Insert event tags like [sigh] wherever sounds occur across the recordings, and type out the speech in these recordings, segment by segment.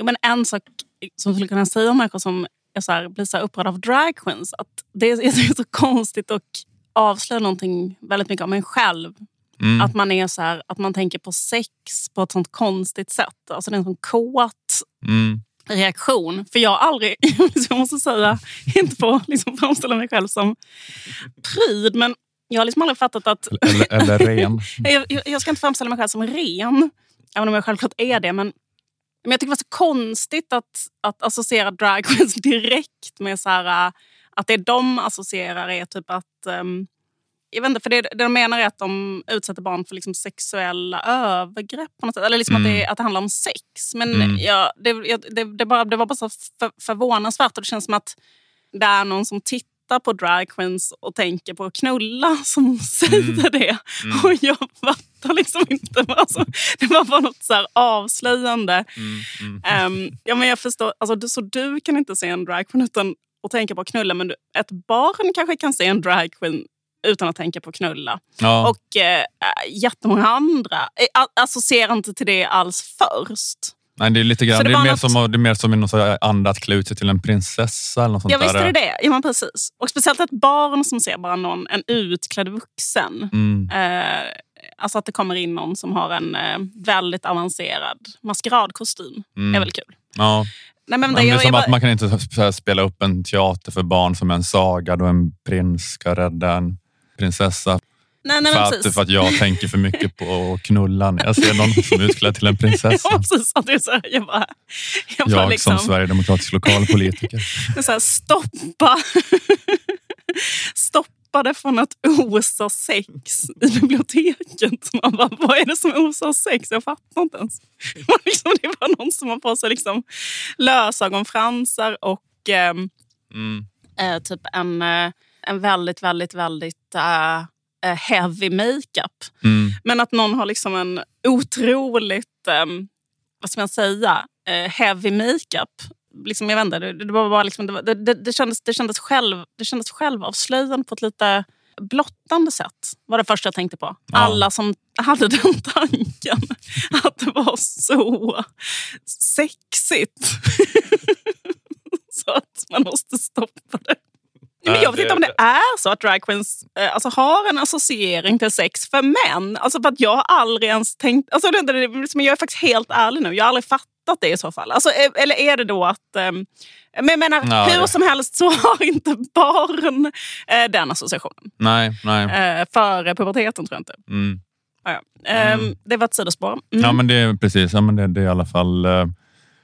Jo, men en sak som skulle kunna säga om människor som är så här, blir så här upprörda av drag queens. Att det är, [laughs] är så konstigt och avslöjar någonting väldigt mycket om en själv. Mm. Att man är så här, att man tänker på sex på ett sånt konstigt sätt. Alltså det är en sån kåt Mm. reaktion. För jag har aldrig, [laughs] jag måste säga, [laughs] inte på att liksom framställa mig själv som pryd, men jag har liksom aldrig fattat att Eller, eller ren. jag, jag- jag ska inte framställa mig själv som ren, även om jag självklart är det. Men, men jag tycker det var så konstigt att, att associera drag queens [laughs] direkt med så här, äh, att det de associerar är typ att... Um, jag vet inte, för det, det de menar är att de utsätter barn för liksom sexuella övergrepp. På något sätt. Eller liksom att, det, att det handlar om sex. Men Mm. ja, det, det, det, bara, det var bara så för, förvånansvärt. Och det känns som att det är någon som tittar på drag queens och tänker på att knulla som [laughs] säger det. Mm. Och jag fattar liksom inte. Alltså, det var bara något så avslöjande. Mm. Mm. Ehm, ja, men jag förstår, alltså, du, så du kan inte se en dragqueen utan att tänka på att knulla. Men du, ett barn kanske kan se en dragqueen utan att tänka på att knulla. Ja. Och eh, jättemånga andra eh, associerar inte till det alls först. Nej, det är lite grann, Så det det, är mer något- som, det är mer som någon sorts anda att klä ut sig till en prinsessa. Eller något sånt Ja, visst är det det. Ja, men precis. Och speciellt ett barn som ser bara någon, en utklädd vuxen. Mm. Eh, alltså att det kommer in någon som har en eh, väldigt avancerad maskeradkostym. Mm. är väl kul. Ja. Nej, men Men det, det är som jag, att man kan inte spela upp en teater för barn som en saga då en prins ska rädda en prinsessa. nej, nej, för, att, för att jag tänker för mycket på att knulla. när Jag ser någon som är utklädd till en prinsessa. [laughs] Ja, precis. Det jag bara, jag bara Jag liksom, som sverigedemokratisk lokalpolitiker. [laughs] så här, stoppa. [laughs] stoppa det från att osa sex i biblioteket. Man bara, vad är det som osar sex? Jag fattar inte ens. [laughs] Man liksom, det var någon som har på sig liksom lösögonfransar och ehm, Mm. eh, typ en, eh, en väldigt, väldigt, väldigt eh, eh, heavy makeup. Mm. Men att någon har liksom en otroligt, ehm, vad ska man säga, eh, heavy makeup. Liksom, jag vet inte, det, det, var bara liksom, det, var- det, det, kändes, det, kändes själv, det kändes självavslöjande på ett lite blottande sätt. var det första jag tänkte på. Ja. Alla som hade [laughs] den tanken. Att det var så sexigt. [laughs] så att man måste stoppa det. Nej, Men jag vet inte om det är så att dragqueens eh, alltså, har en associering till sex för män. Alltså för att jag har aldrig ens tänkt... Alltså, det, det, jag är faktiskt helt ärlig nu. Jag har aldrig fattat det i så fall. Alltså, eller är det då att... ehm, men jag menar, Ja, hur det- som helst så [laughs] har inte barn eh, den associationen. Nej, nej. Eh, före puberteten tror jag inte. Mm. Ja, ja. Ehm, Mm. Det var ett sidospår. Mm. Ja, men det är precis. Ja, men det, det är i alla fall eh,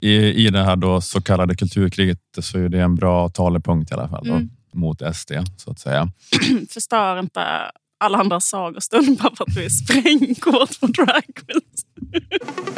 i, i det här då så kallade kulturkriget så är det en bra talepunkt i alla fall då, Mm. mot SD så att säga. [clears throat] Förstör inte alla andra sagostund bara för att du är sprängkåt på dragqueens. [laughs]